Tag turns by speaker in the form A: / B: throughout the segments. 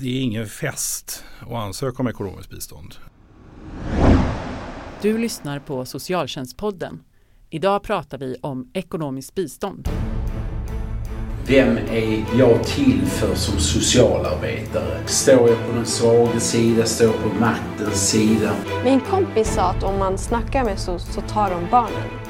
A: det är ingen fest att ansöka om ekonomiskt bistånd.
B: Du lyssnar på Socialtjänstpodden. Idag pratar vi om ekonomiskt bistånd.
C: Vem är jag till för som socialarbetare? Står jag på den svaga sida? Står jag på maktens sida?
D: Min kompis sa att om man snackar med så, så tar de barnen.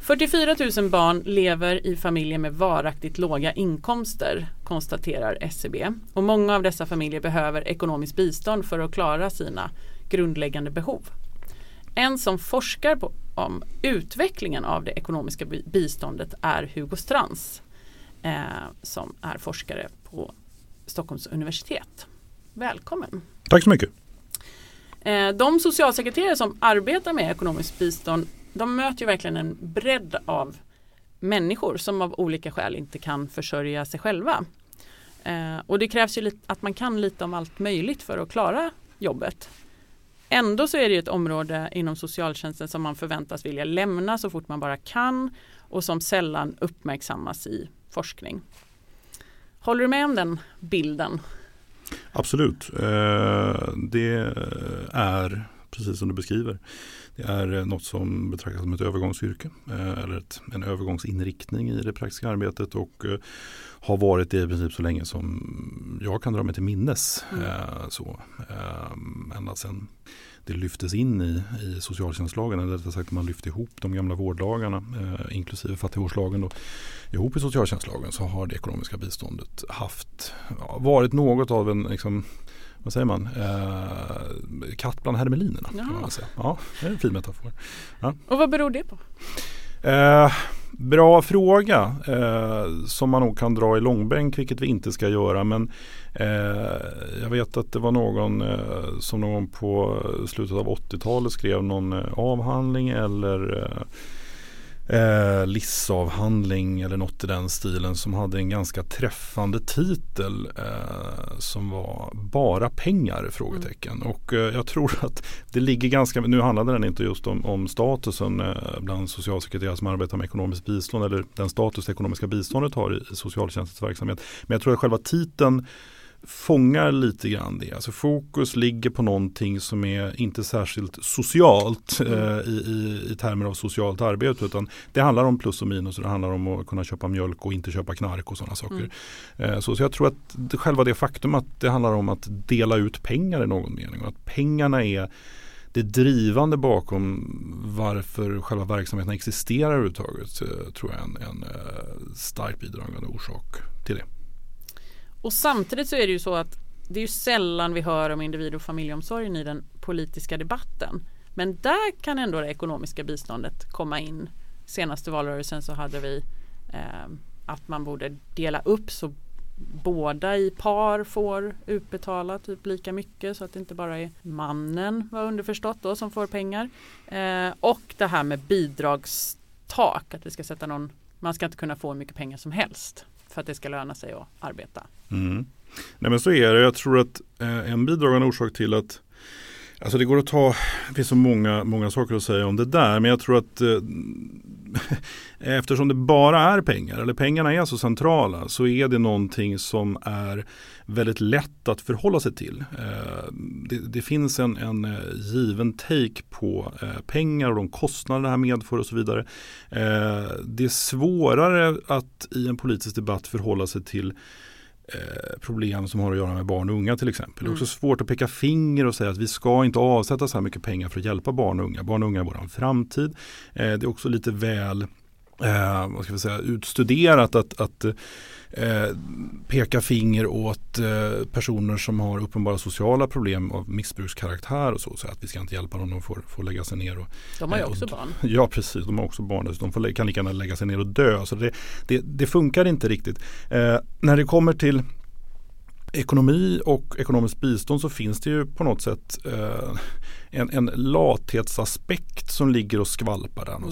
B: 44 000 barn lever i familjer med varaktigt låga inkomster konstaterar SCB e och många av dessa familjer behöver ekonomiskt bistånd för att klara sina grundläggande behov. En som forskar på, om utvecklingen av det ekonomiska biståndet är Hugo Strans eh, som är forskare på Stockholms universitet. Välkommen!
A: Tack så mycket!
B: Eh, de socialsekreterare som arbetar med ekonomiskt bistånd de möter ju verkligen en bredd av människor som av olika skäl inte kan försörja sig själva. Eh, och det krävs ju att man kan lite om allt möjligt för att klara jobbet. Ändå så är det ett område inom socialtjänsten som man förväntas vilja lämna så fort man bara kan och som sällan uppmärksammas i forskning. Håller du med om den bilden?
A: Absolut. Eh, det är precis som du beskriver. Det är eh, något som betraktas som ett övergångsyrke eh, eller ett, en övergångsinriktning i det praktiska arbetet och eh, har varit det i princip så länge som jag kan dra mig till minnes. Mm. Så, ända sedan det lyftes in i, i socialtjänstlagen, eller rättare sagt man lyfte ihop de gamla vårdlagarna eh, inklusive fattigvårdslagen då, ihop i socialtjänstlagen så har det ekonomiska biståndet haft, ja, varit något av en liksom, vad säger man, eh, katt bland hermelinerna. Ja. Kan man säga. ja, det är en fin metafor. Ja.
B: Och vad beror det på?
A: Eh, bra fråga eh, som man nog kan dra i långbänk vilket vi inte ska göra. Men eh, jag vet att det var någon eh, som någon på slutet av 80-talet skrev någon eh, avhandling eller eh, LIS-avhandling eller något i den stilen som hade en ganska träffande titel eh, som var Bara pengar? frågetecken. Mm. Och eh, jag tror att det ligger ganska, nu handlade den inte just om, om statusen eh, bland socialsekreterare som arbetar med ekonomiskt bistånd eller den status det ekonomiska biståndet har i, i socialtjänstens verksamhet. Men jag tror att själva titeln fångar lite grann det. Alltså fokus ligger på någonting som är inte särskilt socialt mm. eh, i, i, i, termer av socialt arbete utan det handlar om plus och minus och det handlar om att kunna köpa mjölk och inte köpa knark och sådana saker. Mm. Eh, så, så jag tror att det, själva det faktum att det handlar om att dela ut pengar i någon mening och att pengarna är det drivande bakom varför själva verksamheten existerar överhuvudtaget eh, tror jag är en, en eh, starkt bidragande orsak till det.
B: Och samtidigt så är det ju så att det är ju sällan vi hör om individ och familjeomsorgen i den politiska debatten. Men där kan ändå det ekonomiska biståndet komma in. Senaste valrörelsen så hade vi eh, att man borde dela upp så båda i par får utbetala typ lika mycket så att det inte bara är mannen var underförstått då som får pengar. Eh, och det här med bidragstak, att vi ska sätta någon, man ska inte kunna få hur mycket pengar som helst för att det ska löna sig att arbeta.
A: Mm. Nej men så är det. Jag tror att eh, en bidragande orsak till att Alltså det går att ta, det finns så många, många saker att säga om det där men jag tror att eh, eftersom det bara är pengar eller pengarna är så centrala så är det någonting som är väldigt lätt att förhålla sig till. Eh, det, det, finns en, en eh, given take på eh, pengar och de kostnader det här medför och så vidare. Det är svårare att i en politisk debatt förhålla sig till problem som har att göra med barn och unga till exempel. Mm. Det är också mm. svårt att peka finger och säga att vi ska inte avsätta så här mycket pengar för att hjälpa barn och unga. Barn och unga är vår framtid. Det är också lite väl eh, vad ska vi säga, utstuderat att, att eh, peka finger åt eh, personer som har uppenbara sociala problem av missbrukskaraktär och så. Så att vi ska inte hjälpa dem, de får, får lägga sig ner. Och,
B: de har ju också och, barn.
A: Ja precis, de har också barn. De får, kan lika gärna lägga sig ner och dö. Så det, det, det funkar inte riktigt. Eh, när det kommer till ekonomi och ekonomiskt bistånd så finns det ju på något sätt eh, en, en lathetsaspekt som ligger och skvalpar där mm.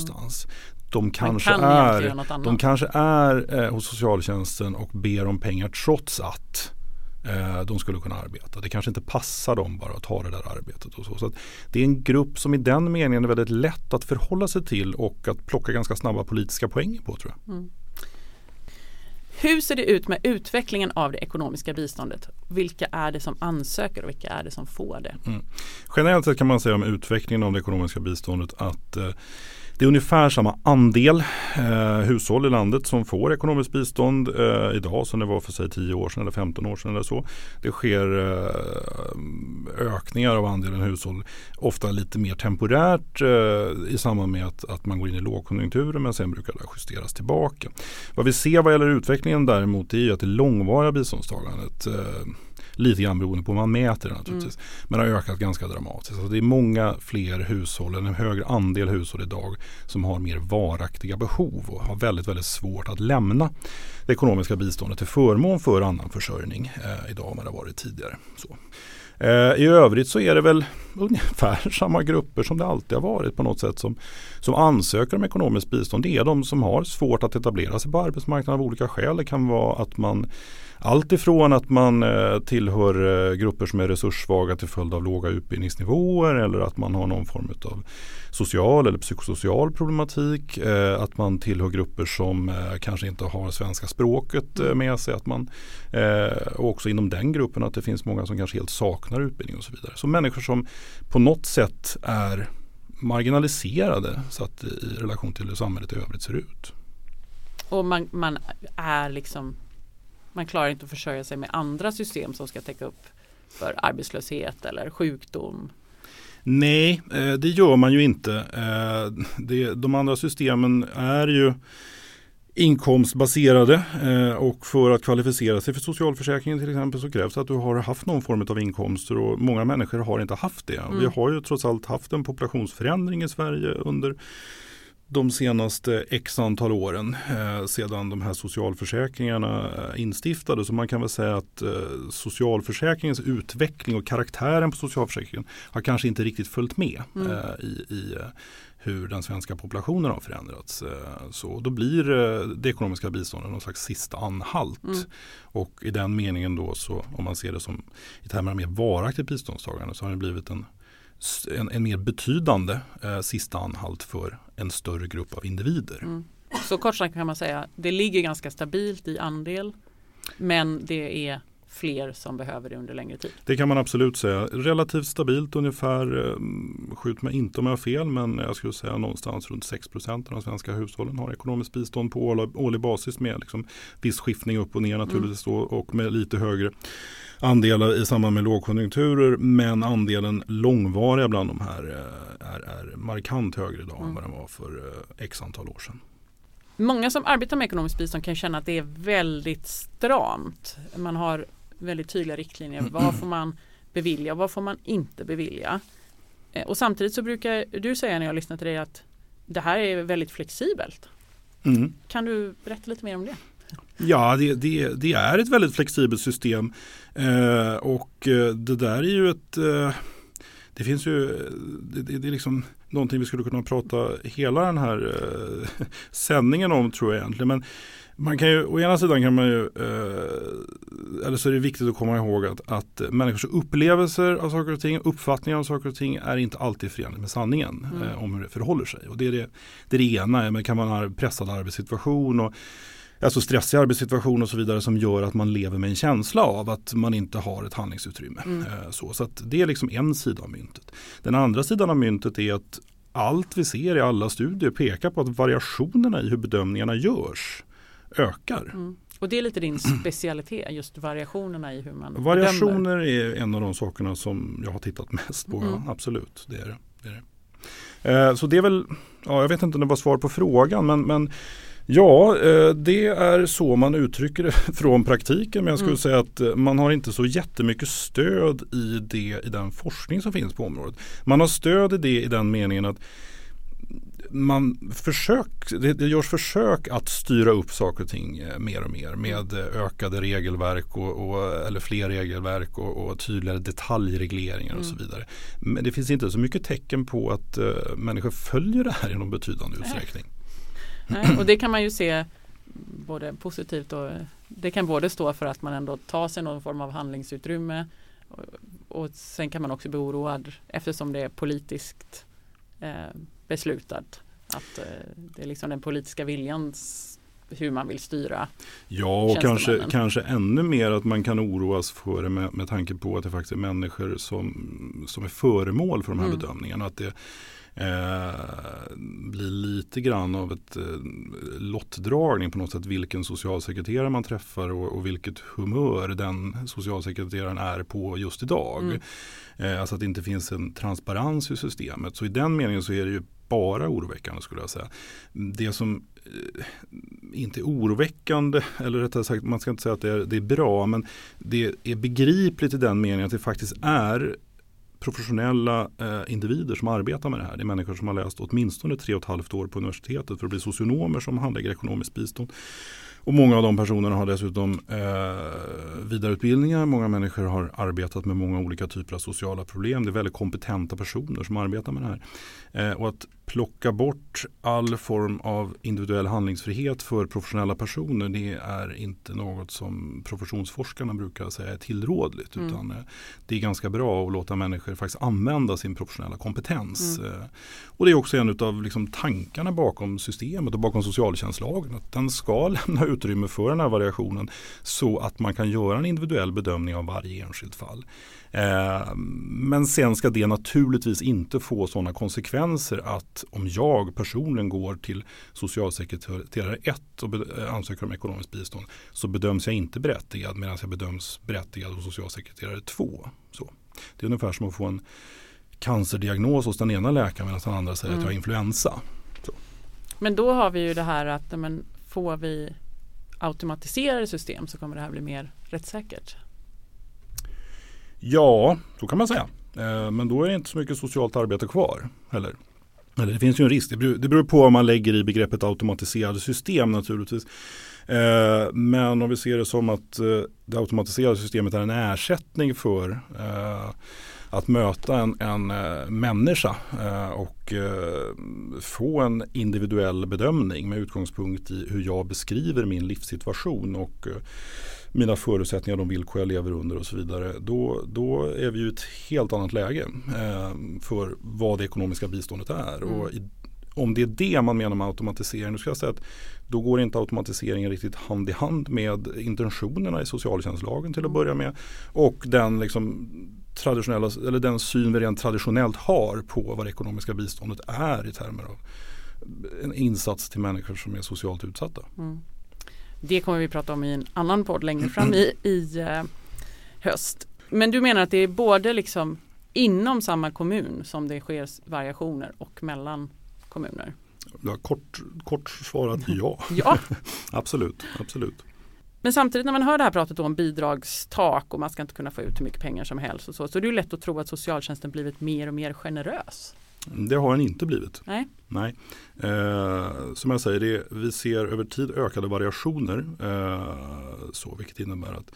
A: De kanske,
B: kan
A: är, de kanske är eh, hos socialtjänsten och ber om pengar trots att eh, de skulle kunna arbeta. Det kanske inte passar dem bara att ta det där arbetet. Och så. så det är en grupp som i den meningen är väldigt lätt att förhålla sig till och att plocka ganska snabba politiska poäng på tror jag. Mm.
B: Hur ser det ut med utvecklingen av det ekonomiska biståndet? Vilka är det som ansöker och vilka är det som får det? Mm.
A: Generellt sett kan man säga om utvecklingen av det ekonomiska biståndet att eh, det är ungefär samma andel eh, hushåll i landet som får ekonomiskt bistånd eh, idag som det var för sig 10 år sedan eller 15 år sedan eller så. Det sker eh, ökningar av andelen hushåll, ofta lite mer temporärt eh, i samband med att, att, man går in i lågkonjunkturen men sen brukar det justeras tillbaka. Vad vi ser vad gäller utvecklingen däremot är att det långvariga biståndstagandet eh, Lite grann beroende på hur man mäter det naturligtvis. Mm. Men har ökat ganska dramatiskt. Alltså det är många fler hushåll, en högre andel hushåll idag som har mer varaktiga behov och har väldigt, väldigt svårt att lämna det ekonomiska biståndet till förmån för annan försörjning eh, idag än vad det varit tidigare. Så. Eh, I övrigt så är det väl ungefär samma grupper som det alltid har varit på något sätt som, som ansöker om ekonomiskt bistånd. Det är de som har svårt att etablera sig på arbetsmarknaden av olika skäl. Det kan vara att man allt ifrån att man eh, tillhör eh, grupper som är resurssvaga till följd av låga utbildningsnivåer eller att man har någon form av social eller psykosocial problematik. Eh, att man tillhör grupper som kanske inte har svenska språket med sig. Att man, och också inom den gruppen att det finns många som kanske helt saknar utbildning och så vidare. Så människor som på något sätt är marginaliserade så att i relation till hur samhället i övrigt ser ut.
B: Och man, man är liksom man klarar inte att försörja sig med andra system som ska täcka upp för arbetslöshet eller sjukdom.
A: Nej, eh, det gör man ju inte. Eh, de andra systemen är ju inkomstbaserade eh, och för att kvalificera sig för socialförsäkringen till exempel så krävs att du har haft någon form av inkomster och många människor har inte haft det. Mm. Vi har ju trots allt haft en populationsförändring i Sverige under de senaste x antal åren eh, sedan de här socialförsäkringarna eh, instiftades. Så man kan väl säga att eh, socialförsäkringens utveckling och karaktären på socialförsäkringen har kanske inte riktigt följt med mm. eh, i, i eh, hur den svenska populationen har förändrats. Eh, så då blir det ekonomiska biståndet någon slags sista anhalt. Mm. Och i den meningen då så om man ser det som i termer av mer varaktigt biståndstagande så har det blivit en en, en mer betydande eh, sista anhalt för en större grupp av individer. Mm.
B: Så kort sagt kan man säga det ligger ganska stabilt i andel men det är fler som behöver det under längre tid.
A: Det kan man absolut säga. Relativt stabilt ungefär, eh, skjut mig inte om jag har fel, men jag skulle säga någonstans runt 6 av de svenska hushållen har ekonomiskt bistånd på årlig basis med liksom viss skiftning upp och ner naturligtvis mm. och med lite högre andelar i samband med lågkonjunkturer men andelen långvariga bland de här eh, är, är markant högre idag mm. än vad den var för eh, x antal år sedan.
B: Många som arbetar med ekonomiskt bistånd kan känna att det är väldigt stramt. Man har väldigt tydliga riktlinjer. Vad får man bevilja och vad får man inte bevilja? Eh, och samtidigt så brukar du säga när jag lyssnar till dig att det här är väldigt flexibelt. Mm. Kan du berätta lite mer om det?
A: Ja, det, det, det är ett väldigt flexibelt system eh, och eh, det där är ju ett eh, det finns ju, det, det, det, är liksom någonting vi skulle kunna prata hela den här eh, sändningen om tror jag egentligen. Men man kan ju, å ena sidan kan man ju, eh, eller så är det viktigt att komma ihåg att, att människors upplevelser av saker och ting, uppfattningar av saker och ting är inte alltid förenligt med sanningen mm. eh, om hur det förhåller sig. Och det är det, det, är det ena, men kan man ha en pressad arbetssituation och alltså stressig arbetssituation och så vidare som gör att man lever med en känsla av att man inte har ett handlingsutrymme. Mm. Eh, så så det är liksom en sida av myntet. Den andra sidan av myntet är att allt vi ser i alla studier pekar på att variationerna i hur bedömningarna görs ökar. Mm.
B: Och det är lite din specialitet, just variationerna i hur man
A: Variationer
B: bedömer.
A: är en av de sakerna som jag har tittat mest på. Mm. Ja, absolut, det är det. det, är det. Eh, så det är väl, ja, jag vet inte om det var svar på frågan men, men Ja, eh, det är så man uttrycker det från praktiken. Men jag skulle mm. säga att eh, man har inte så jättemycket stöd i det i den forskning som finns på området. Man har stöd i det i den meningen att man försök, det, det görs försök att styra upp saker och ting eh, mer och mer med ökade regelverk och, och eller fler regelverk och, och tydligare detaljregleringar mm. och så mm. vidare. Men det finns inte så mycket tecken på att uh, människor följer det här i någon betydande utsträckning.
B: Nej, och det kan man ju se både positivt och det kan både stå för att man ändå tar sig någon form av handlingsutrymme och, och sen kan man också bli oroad eftersom det är politiskt eh, beslutat att eh, det är liksom den politiska viljan hur man vill styra
A: Ja och kanske, kanske ännu mer att man kan oroas för det med, med tanke på att det faktiskt är människor som, som är föremål för de här mm. bedömningarna. Att det, eh, blir lite grann av ett eh, lottdragning på något sätt vilken socialsekreterare man träffar och, och vilket humör den socialsekreteraren är på just idag. Mm. Eh, alltså att det inte finns en transparens i systemet. Så i den meningen så är det ju bara oroväckande skulle jag säga. Det som Eh, inte oroväckande, eller rättare sagt man ska inte säga att det är, det är bra, men det är begripligt i den meningen att det faktiskt är professionella eh, individer som arbetar med det här. Det är människor som har läst åtminstone tre och ett halvt år på universitetet för att bli socionomer som handlägger ekonomiskt bistånd. Och många av de personerna har dessutom eh, vidareutbildningar. Många människor har arbetat med många olika typer av sociala problem. Det är väldigt kompetenta personer som arbetar med det här. Eh, och att plocka bort all form av individuell handlingsfrihet för professionella personer det är inte något som professionsforskarna brukar säga är tillrådligt. Mm. Utan eh, det är ganska bra att låta människor faktiskt använda sin professionella kompetens. Mm. Eh, och det är också en av liksom tankarna bakom systemet och bakom socialtjänstlagen. Att den ska lämna utrymme för den här variationen så att man kan göra en individuell bedömning av varje enskilt fall. Eh, men sen ska det naturligtvis inte få sådana konsekvenser att om jag personligen går till socialsekreterare 1 och eh, ansöker om ekonomiskt bistånd så bedöms jag inte berättigad medan jag bedöms berättigad hos socialsekreterare 2. Så. Det är ungefär som att få en cancerdiagnos hos den ena läkaren medan den andra säger mm. att jag har influensa. Så.
B: Men då har vi ju det här att men, får vi automatiserade system så kommer det här bli mer rättssäkert.
A: Ja, så kan man säga. Eh, men då är det inte så mycket socialt arbete kvar heller. Eller det finns ju en risk. Det beror, det beror på vad man lägger i begreppet automatiserade system naturligtvis. Eh, men om vi ser det som att eh, det automatiserade systemet är en ersättning för eh, att möta en, en eh, människa och få en individuell bedömning med utgångspunkt i hur jag beskriver min livssituation och mina förutsättningar, de villkor jag lever under och så vidare. Då, då är vi i ett helt annat läge eh, för vad det ekonomiska biståndet är. Mm. Och i, om det är det man menar med automatisering, då ska jag säga att då går inte automatiseringen riktigt hand i hand med intentionerna i socialtjänstlagen till att börja med. Och den liksom traditionella, eller den syn vi rent traditionellt har på vad det ekonomiska biståndet är i termer av en insats till människor som är socialt utsatta. Mm.
B: Det kommer vi prata om i en annan podd längre fram i, i uh, höst. Men du menar att det är både liksom inom samma kommun som det sker variationer och mellan kommuner?
A: Ja, kort, kort svarat ja.
B: ja.
A: absolut, absolut.
B: Men samtidigt när man hör det här pratet om bidragstak och man ska inte kunna få ut hur mycket pengar som helst och så, så är det ju lätt att tro att socialtjänsten blivit mer och mer generös.
A: Det har den inte blivit.
B: Nej.
A: Nej. Eh, som jag säger, det, vi ser över tid ökade variationer. Eh, så, vilket innebär att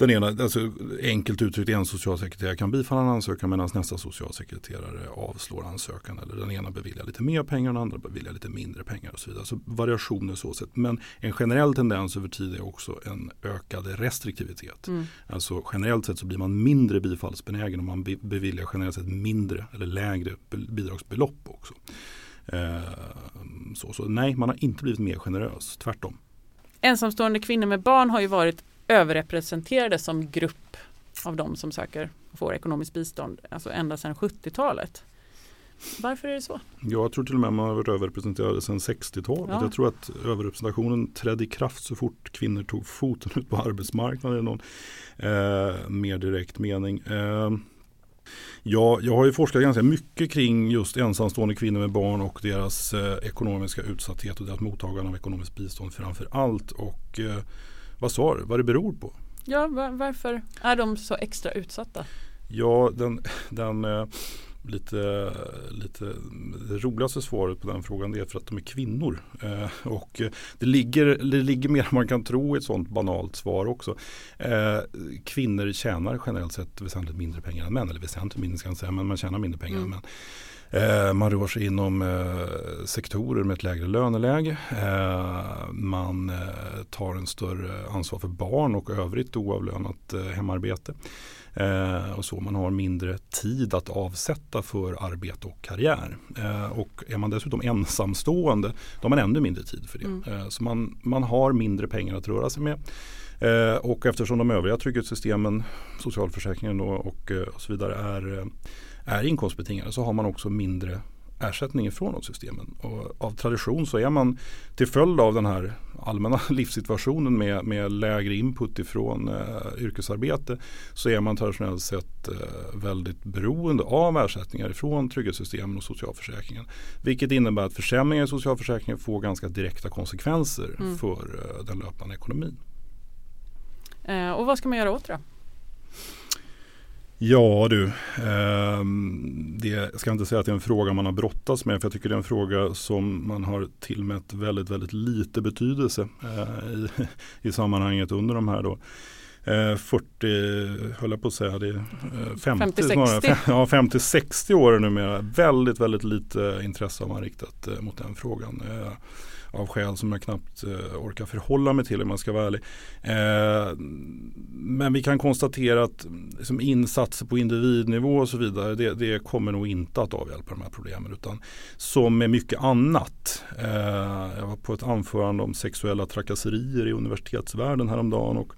A: den ena, alltså enkelt uttryckt, en socialsekreterare kan bifalla en ansökan medan nästa socialsekreterare avslår ansökan. Eller den ena beviljar lite mer pengar och den andra beviljar lite mindre pengar och så vidare. Så variationer så sett. Men en generell tendens över tid är också en ökad restriktivitet. Mm. Alltså generellt sett så blir man mindre bifallsbenägen om man beviljar generellt sett mindre eller lägre bidragsbelopp också. Eh, så, så nej, man har inte blivit mer generös, tvärtom.
B: Ensamstående kvinnor med barn har ju varit överrepresenterade som grupp av de som söker och får ekonomiskt bistånd, alltså ända sedan 70-talet. Varför är det så?
A: Jag tror till och med man har varit överrepresenterade sedan 60-talet. Ja. Jag tror att överrepresentationen trädde i kraft så fort kvinnor tog foten ut på arbetsmarknaden i någon eh, mer direkt mening. Eh, Ja, jag har ju forskat ganska mycket kring just ensamstående kvinnor med barn och deras eh, ekonomiska utsatthet och deras mottagande av ekonomiskt bistånd framför allt. Och eh, vad sa du, vad det beror på?
B: Ja, var, varför är de så extra utsatta?
A: Ja, den, den, eh, lite, lite det roligaste svaret på den frågan är för att de är kvinnor. Eh, och det ligger, det ligger mer än man kan tro i ett sånt banalt svar också. Eh, kvinnor tjänar generellt sett väsentligt mindre pengar än män. Eller väsentligt mindre ska jag säga men man tjänar mindre pengar mm. än män. Eh, man rör sig inom eh, sektorer med ett lägre löneläge. Eh, man tar en större ansvar för barn och övrigt oavlönat hemarbete. och så Man har mindre tid att avsätta för arbete och karriär. och är man dessutom ensamstående då har man ännu mindre tid för det. Mm. så man, man har mindre pengar att röra sig med. och eftersom de övriga trygghetssystemen, socialförsäkringen och, och, och så vidare är är inkomstbetingade så har man också mindre ersättning från systemen. Och av tradition så är man till följd av den här allmänna livssituationen med, med lägre input ifrån eh, yrkesarbete så är man traditionellt sett eh, väldigt beroende av ersättningar ifrån trygghetssystemen och socialförsäkringen. Vilket innebär att försämringar i socialförsäkringen får ganska direkta konsekvenser mm. för eh, den löpande ekonomin.
B: Eh, och vad ska man göra åt det?
A: Ja du, eh, det ska inte säga att det är en fråga man har brottats med för jag tycker det är en fråga som man har tillmätt väldigt, väldigt lite betydelse eh, i, i sammanhanget under de här då. Eh, 40, höll jag på att säga, det är 50, 50-60 ja, 50, år numera. Väldigt, väldigt lite intresse har man riktat eh, mot den frågan. Av skäl som jag knappt eh, orkar förhålla mig till om man ska vara ärlig. Eh, men vi kan konstatera att liksom, insatser på individnivå och så vidare det, det, kommer nog inte att avhjälpa de här problemen. Utan som med mycket annat. Eh, jag var på ett anförande om sexuella trakasserier i universitetsvärlden häromdagen. Och,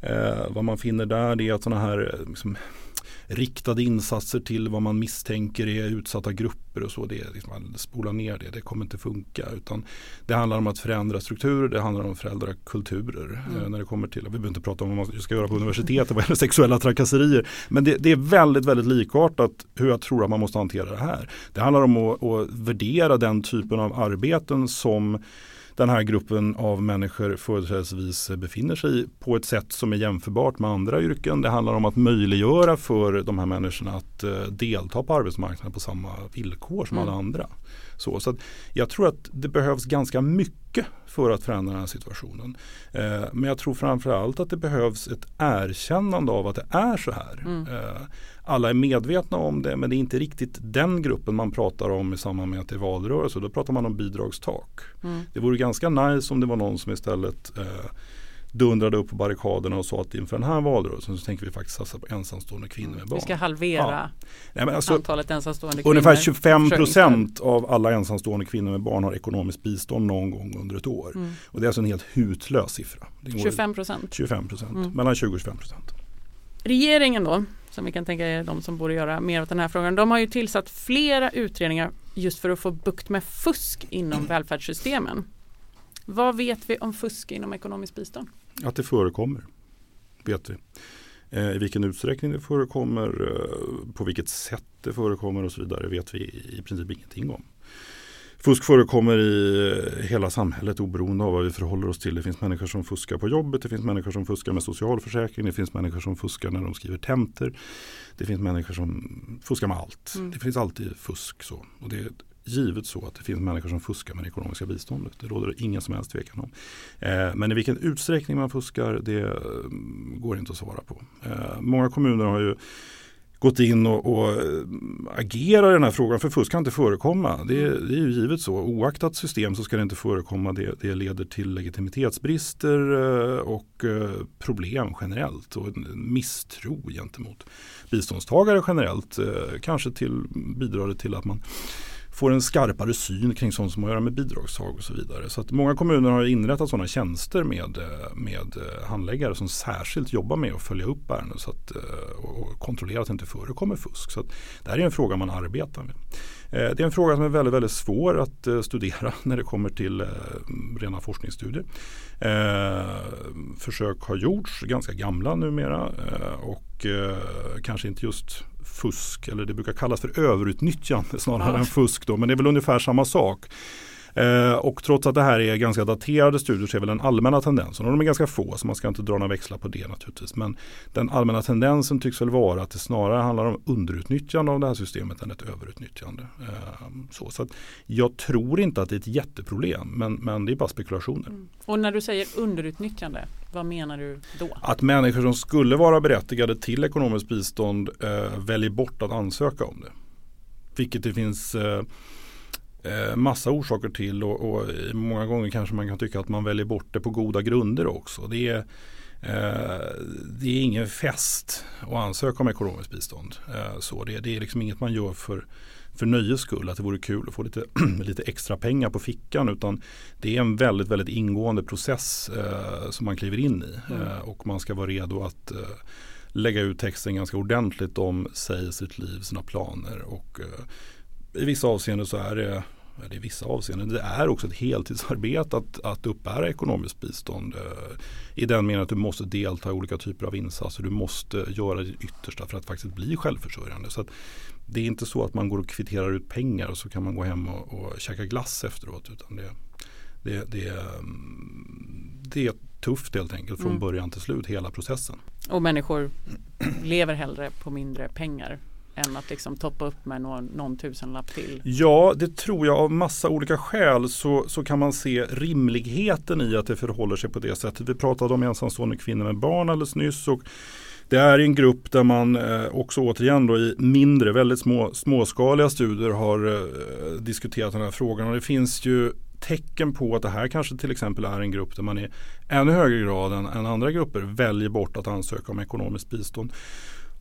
A: eh, vad man finner där är att sådana här liksom, riktade insatser till vad man misstänker är utsatta grupper och så. Det, liksom, man spolar ner det, det kommer inte funka. Utan det handlar om att förändra strukturer, det handlar om att förändra kulturer. Mm. Eh, när det kommer till, vi behöver inte prata om vad man ska göra på universitetet vad gäller sexuella trakasserier. Men det, det, är väldigt, väldigt likartat hur jag tror att man måste hantera det här. Det handlar om att, att värdera den typen av arbeten som den här gruppen av människor företrädesvis befinner sig på ett sätt som är jämförbart med andra yrken. Det handlar om att möjliggöra för de här människorna att uh, delta på arbetsmarknaden på samma villkor som mm. alla andra. Så, så jag tror att det behövs ganska mycket för att förändra den här situationen. Eh, men jag tror framförallt att det behövs ett erkännande av att det är så här. Mm. Eh, alla är medvetna om det men det är inte riktigt den gruppen man pratar om i samband med att det är valrörelse. Då pratar man om bidragstak. Mm. Det vore ganska nice om det var någon som istället eh, dundrade upp på barrikaderna och sa att inför den här valrörelsen så tänker vi faktiskt satsa på ensamstående kvinnor med barn.
B: Vi ska halvera ja. Nej, alltså, antalet ensamstående
A: kvinnor. Ungefär 25 procent av alla ensamstående kvinnor med barn har ekonomiskt bistånd någon gång under ett år. Mm. Och det är alltså en helt hutlös siffra.
B: 25 procent?
A: 25 procent, mm. mellan 20 och 25 procent.
B: Regeringen då, som vi kan tänka är de som borde göra mer åt den här frågan. De har ju tillsatt flera utredningar just för att få bukt med fusk inom välfärdssystemen. Vad vet vi om fusk inom ekonomiskt bistånd?
A: Att det förekommer, vet vi. Eh, I vilken utsträckning det förekommer, eh, på vilket sätt det förekommer och så vidare vet vi i princip ingenting om. Fusk förekommer i eh, hela samhället oberoende av vad vi förhåller oss till. Det finns människor som fuskar på jobbet, det finns människor som fuskar med socialförsäkring, det finns människor som fuskar när de skriver tentor. Det finns människor som fuskar med allt. Mm. Det finns alltid fusk. så. Och det givet så att det finns människor som fuskar med det ekonomiska biståndet. Det råder det ingen som helst tvekan om. Eh, men i vilken utsträckning man fuskar det mm, går inte att svara på. Eh, många kommuner har ju gått in och, och eh, agerar i den här frågan. För fusk kan inte förekomma. Det, det, är ju givet så. Oaktat system så ska det inte förekomma. Det, det leder till legitimitetsbrister eh, och eh, problem generellt. Och misstro gentemot biståndstagare generellt. Kanske till, bidrar det till att man får en skarpare syn kring sånt som har att göra med bidragstag och så vidare. Så att många kommuner har inrättat sådana tjänster med, eh, med eh, handläggare som särskilt jobbar med att följa upp ärenden så att, eh, och kontrollera att det inte förekommer fusk. Så det här är en fråga man arbetar med. Det är en fråga som är väldigt, väldigt svår att studera när det kommer till rena forskningsstudier. Försök har gjorts, ganska gamla numera och kanske inte just fusk eller det brukar kallas för överutnyttjande snarare ja. än fusk. Då, men det är väl ungefär samma sak. Eh, och trots att det här är ganska daterade studier så är väl den allmänna tendensen, och de är ganska få så man ska inte dra några växlar på det naturligtvis. Men den allmänna tendensen tycks väl vara att det snarare handlar om underutnyttjande av det här systemet än ett överutnyttjande. Eh, så så jag tror inte att det är ett jätteproblem men, men det är bara spekulationer. Mm.
B: Och när du säger underutnyttjande, vad menar du då?
A: Att människor som skulle vara berättigade till ekonomiskt bistånd eh, väljer bort att ansöka om det. Vilket det finns eh, eh, massa orsaker till och, och, många gånger kanske man kan tycka att man väljer bort det på goda grunder också. Det är, eh, det är ingen fest att ansöka om ekonomiskt bistånd. Eh, så det, det, är liksom inget man gör för, för nöjes skull, att det vore kul att få lite, lite extra pengar på fickan. Utan det är en väldigt, väldigt ingående process eh, som man kliver in i. Mm. Eh, och man ska vara redo att lägga ut texten ganska ordentligt om sig, sitt liv, sina planer. Och i vissa avseenden så är det i vissa avseenden. Det är också ett heltidsarbete att, att uppbära ekonomiskt bistånd. Eh, I den meningen att du måste delta i olika typer av insatser. Du måste göra ditt yttersta för att faktiskt bli självförsörjande. Så det är inte så att man går och kvitterar ut pengar och så kan man gå hem och, och käka glass efteråt. Utan det, det, det, mm, det är tufft helt enkelt från mm. början till slut hela processen.
B: Och människor lever hellre på mindre pengar än att liksom toppa upp med någon, någon tusenlapp till?
A: Ja, det tror jag av massa olika skäl så, så kan man se rimligheten i att det förhåller sig på det sättet. Vi pratade om ensamstående kvinnor med barn alldeles nyss. Och det är en grupp där man eh, också återigen då i mindre, väldigt små, småskaliga studier har eh, diskuterat den här frågan. Och det finns ju tecken på att det här kanske till exempel är en grupp där man i ännu högre grad än, än andra grupper väljer bort att ansöka om ekonomiskt bistånd.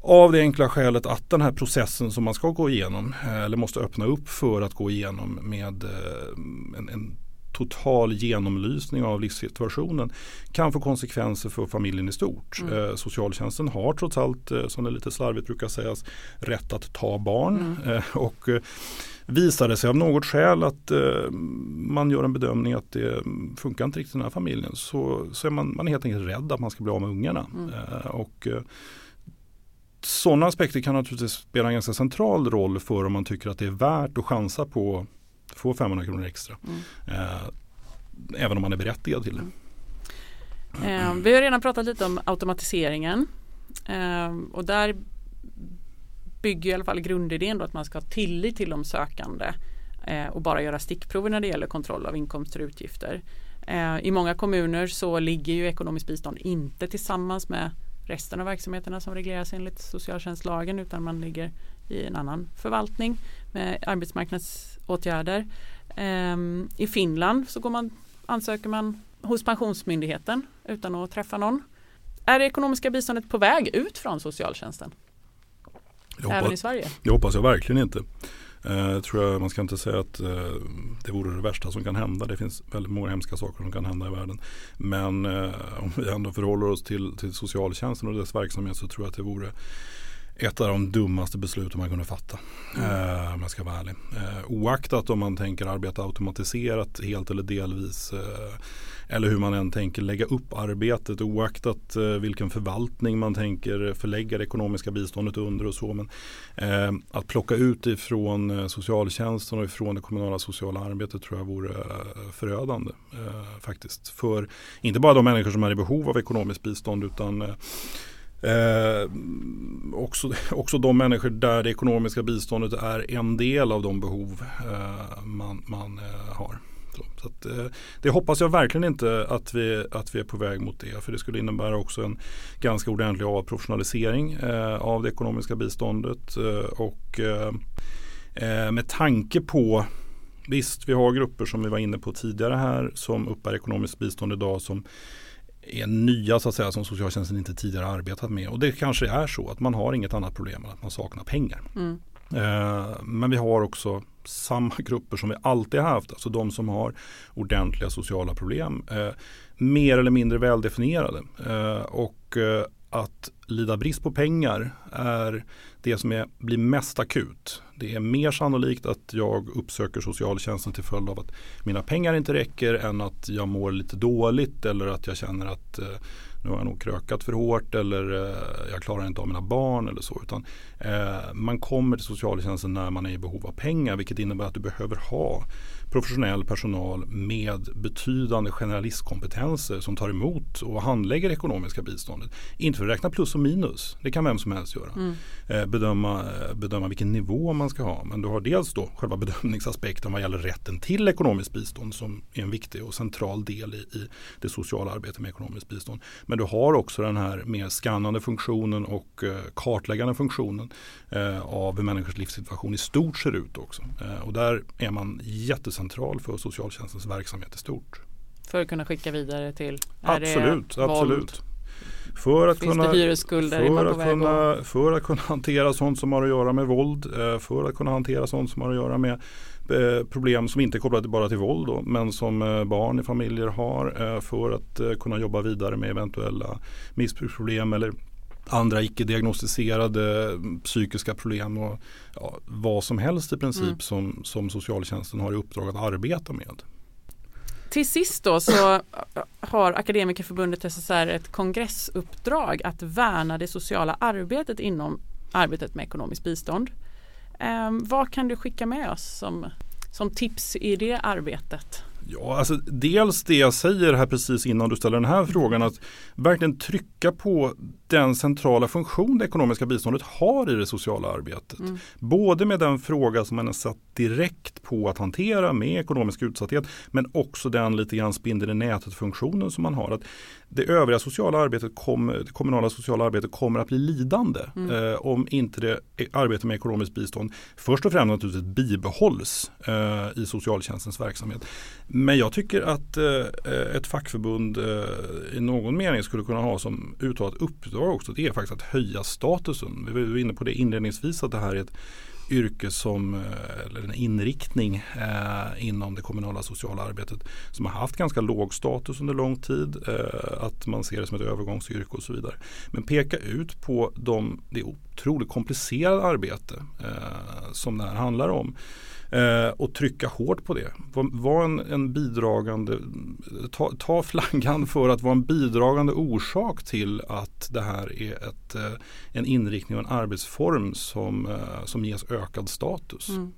A: Av det enkla skälet att den här processen som man ska gå igenom eh, eller måste öppna upp för att gå igenom med eh, en, en total genomlysning av livssituationen kan få konsekvenser för familjen i stort. Mm. Eh, socialtjänsten har trots allt, som det lite slarvigt brukar sägas, rätt att ta barn. Mm. och visar det sig av något skäl att man gör en bedömning att det funkar inte riktigt i den här familjen så, så är man, man är helt enkelt rädd att man ska bli av med ungarna. Mm. och sådana aspekter kan naturligtvis spela en ganska central roll för om man tycker att det är värt att chansa på att få 500 kronor extra. Mm. Eh, även om man är berättigad till det.
B: Mm. Eh, vi har redan pratat lite om automatiseringen eh, och där bygger i alla fall grundidén då att man ska ha tillit till de sökande eh, och bara göra stickprover när det gäller kontroll av inkomster och utgifter. Eh, I många kommuner så ligger ju ekonomiskt bistånd inte tillsammans med resten av verksamheterna som regleras enligt socialtjänstlagen utan man ligger i en annan förvaltning med arbetsmarknadsåtgärder. Um, I Finland så går man, ansöker man hos Pensionsmyndigheten utan att träffa någon. Är det ekonomiska biståndet på väg ut från socialtjänsten? Jag Även i Sverige?
A: Det hoppas jag verkligen inte. Eh, tror jag, man ska inte säga att eh, det vore det värsta som kan hända. Det finns väldigt många hemska saker som kan hända i världen. Men eh, om vi ändå förhåller oss till, till socialtjänsten och dess verksamhet så tror jag att det vore ett av de dummaste besluten man kunde fatta. Mm. Eh, om jag ska vara ärlig. Eh, oaktat om man tänker arbeta automatiserat helt eller delvis. Eh, eller hur man än tänker lägga upp arbetet oaktat eh, vilken förvaltning man tänker förlägga det ekonomiska biståndet under och så. Men eh, att plocka ut ifrån eh, socialtjänsten och ifrån det kommunala sociala arbetet tror jag vore förödande faktiskt. För inte bara de människor som är i behov av ekonomiskt bistånd utan Eh, också, också de människor där det ekonomiska biståndet är en del av de behov eh, man, man eh, har. Så, att, eh, det hoppas jag verkligen inte att vi, att vi är på väg mot det. För det skulle innebära också en ganska ordentlig avprofessionalisering eh, av det ekonomiska biståndet. Eh, och med tanke på Visst, vi har grupper som vi var inne på tidigare här som uppbär ekonomiskt bistånd idag som är nya så att säga som socialtjänsten inte tidigare arbetat med. Och det kanske är så att man har inget annat problem än att man saknar pengar. Mm. Men vi har också samma grupper som vi alltid haft, alltså de som har ordentliga sociala problem. Eh, mer eller mindre väldefinierade. Eh, och eh, att lida brist på pengar är det som är, blir mest akut. Det är mer sannolikt att jag uppsöker socialtjänsten till följd av att mina pengar inte räcker än att jag mår lite dåligt eller att jag känner att eh, nu har jag nog krökat för hårt eller eh, jag klarar inte av mina barn eller så. Utan, eh, man kommer till socialtjänsten när man är i behov av pengar vilket innebär att du behöver ha professionell personal med betydande generalistkompetenser som tar emot och handlägger ekonomiska biståndet. Inte för att räkna plus och minus, det kan vem som helst göra. Mm. Eh, bedöma, eh, bedöma vilken nivå man ska ha. Men du har dels då själva bedömningsaspekten vad gäller rätten till ekonomiskt bistånd som är en viktig och central del i, i det sociala arbetet med ekonomiskt bistånd. Men du har också den här mer skannande funktionen och eh, kartläggande funktionen eh, av hur människors livssituation i stort ser ut också. Eh, och där är man jättecentral för socialtjänstens verksamhet i stort.
B: För att kunna skicka vidare till?
A: Absolut, absolut. För att,
B: Finns
A: kunna? För att, kunna, för att kunna hantera sånt som har att göra med våld. Eh, för att kunna hantera sånt som har att göra med eh, problem som inte är kopplade bara till våld då, men som eh, barn i familjer har. För att kunna jobba vidare med eventuella missbruksproblem eller andra icke-diagnostiserade psykiska problem och ja, vad som helst i princip mm. som, som socialtjänsten har i uppdrag att arbeta med.
B: Till sist då så har Akademikerförbundet SSR ett kongressuppdrag att värna det sociala arbetet inom arbetet med ekonomiskt bistånd. Eh, vad kan du skicka med oss som, som tips i det arbetet?
A: Ja, alltså dels det jag säger här precis innan du ställer den här frågan att verkligen trycka på den centrala funktion det ekonomiska biståndet har i det sociala arbetet. Mm. Både med den fråga som man är satt direkt på att hantera med ekonomisk utsatthet men också den lite grann spindel i nätet funktionen som man har. Att det övriga sociala arbetet, kom, kommunala sociala arbetet kommer att bli lidande mm. eh, om inte det arbetet med ekonomiskt bistånd först och främst naturligtvis bibehålls eh, i socialtjänstens verksamhet. Men jag tycker att eh, ett fackförbund eh, i någon mening skulle kunna ha som uttalat uppdrag också. Det är faktiskt att höja statusen. Vi var inne på det inledningsvis att det här är ett yrke som, eh, eller en inriktning eh, inom det kommunala sociala arbetet som har haft ganska låg status under lång tid. Eh, att man ser det som ett övergångsyrke och så vidare. Men peka ut på de, det otroligt komplicerade arbete eh, som det här handlar om. Eh, och trycka hårt på det. Var, en, en, bidragande, ta, ta, flaggan för att vara en bidragande orsak till att det här är ett, eh, en inriktning och en arbetsform som, eh, som ges ökad status. Mm.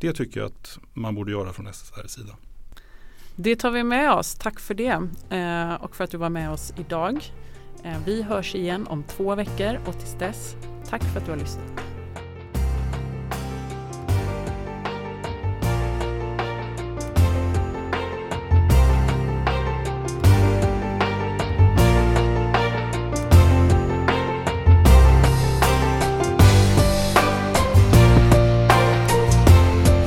A: Det tycker jag att man borde göra från SSRs sida.
B: Det tar vi med oss. Tack för det eh, och för att du var med oss idag. Eh, vi hörs igen om två veckor och tills dess, tack för att du har lyssnat.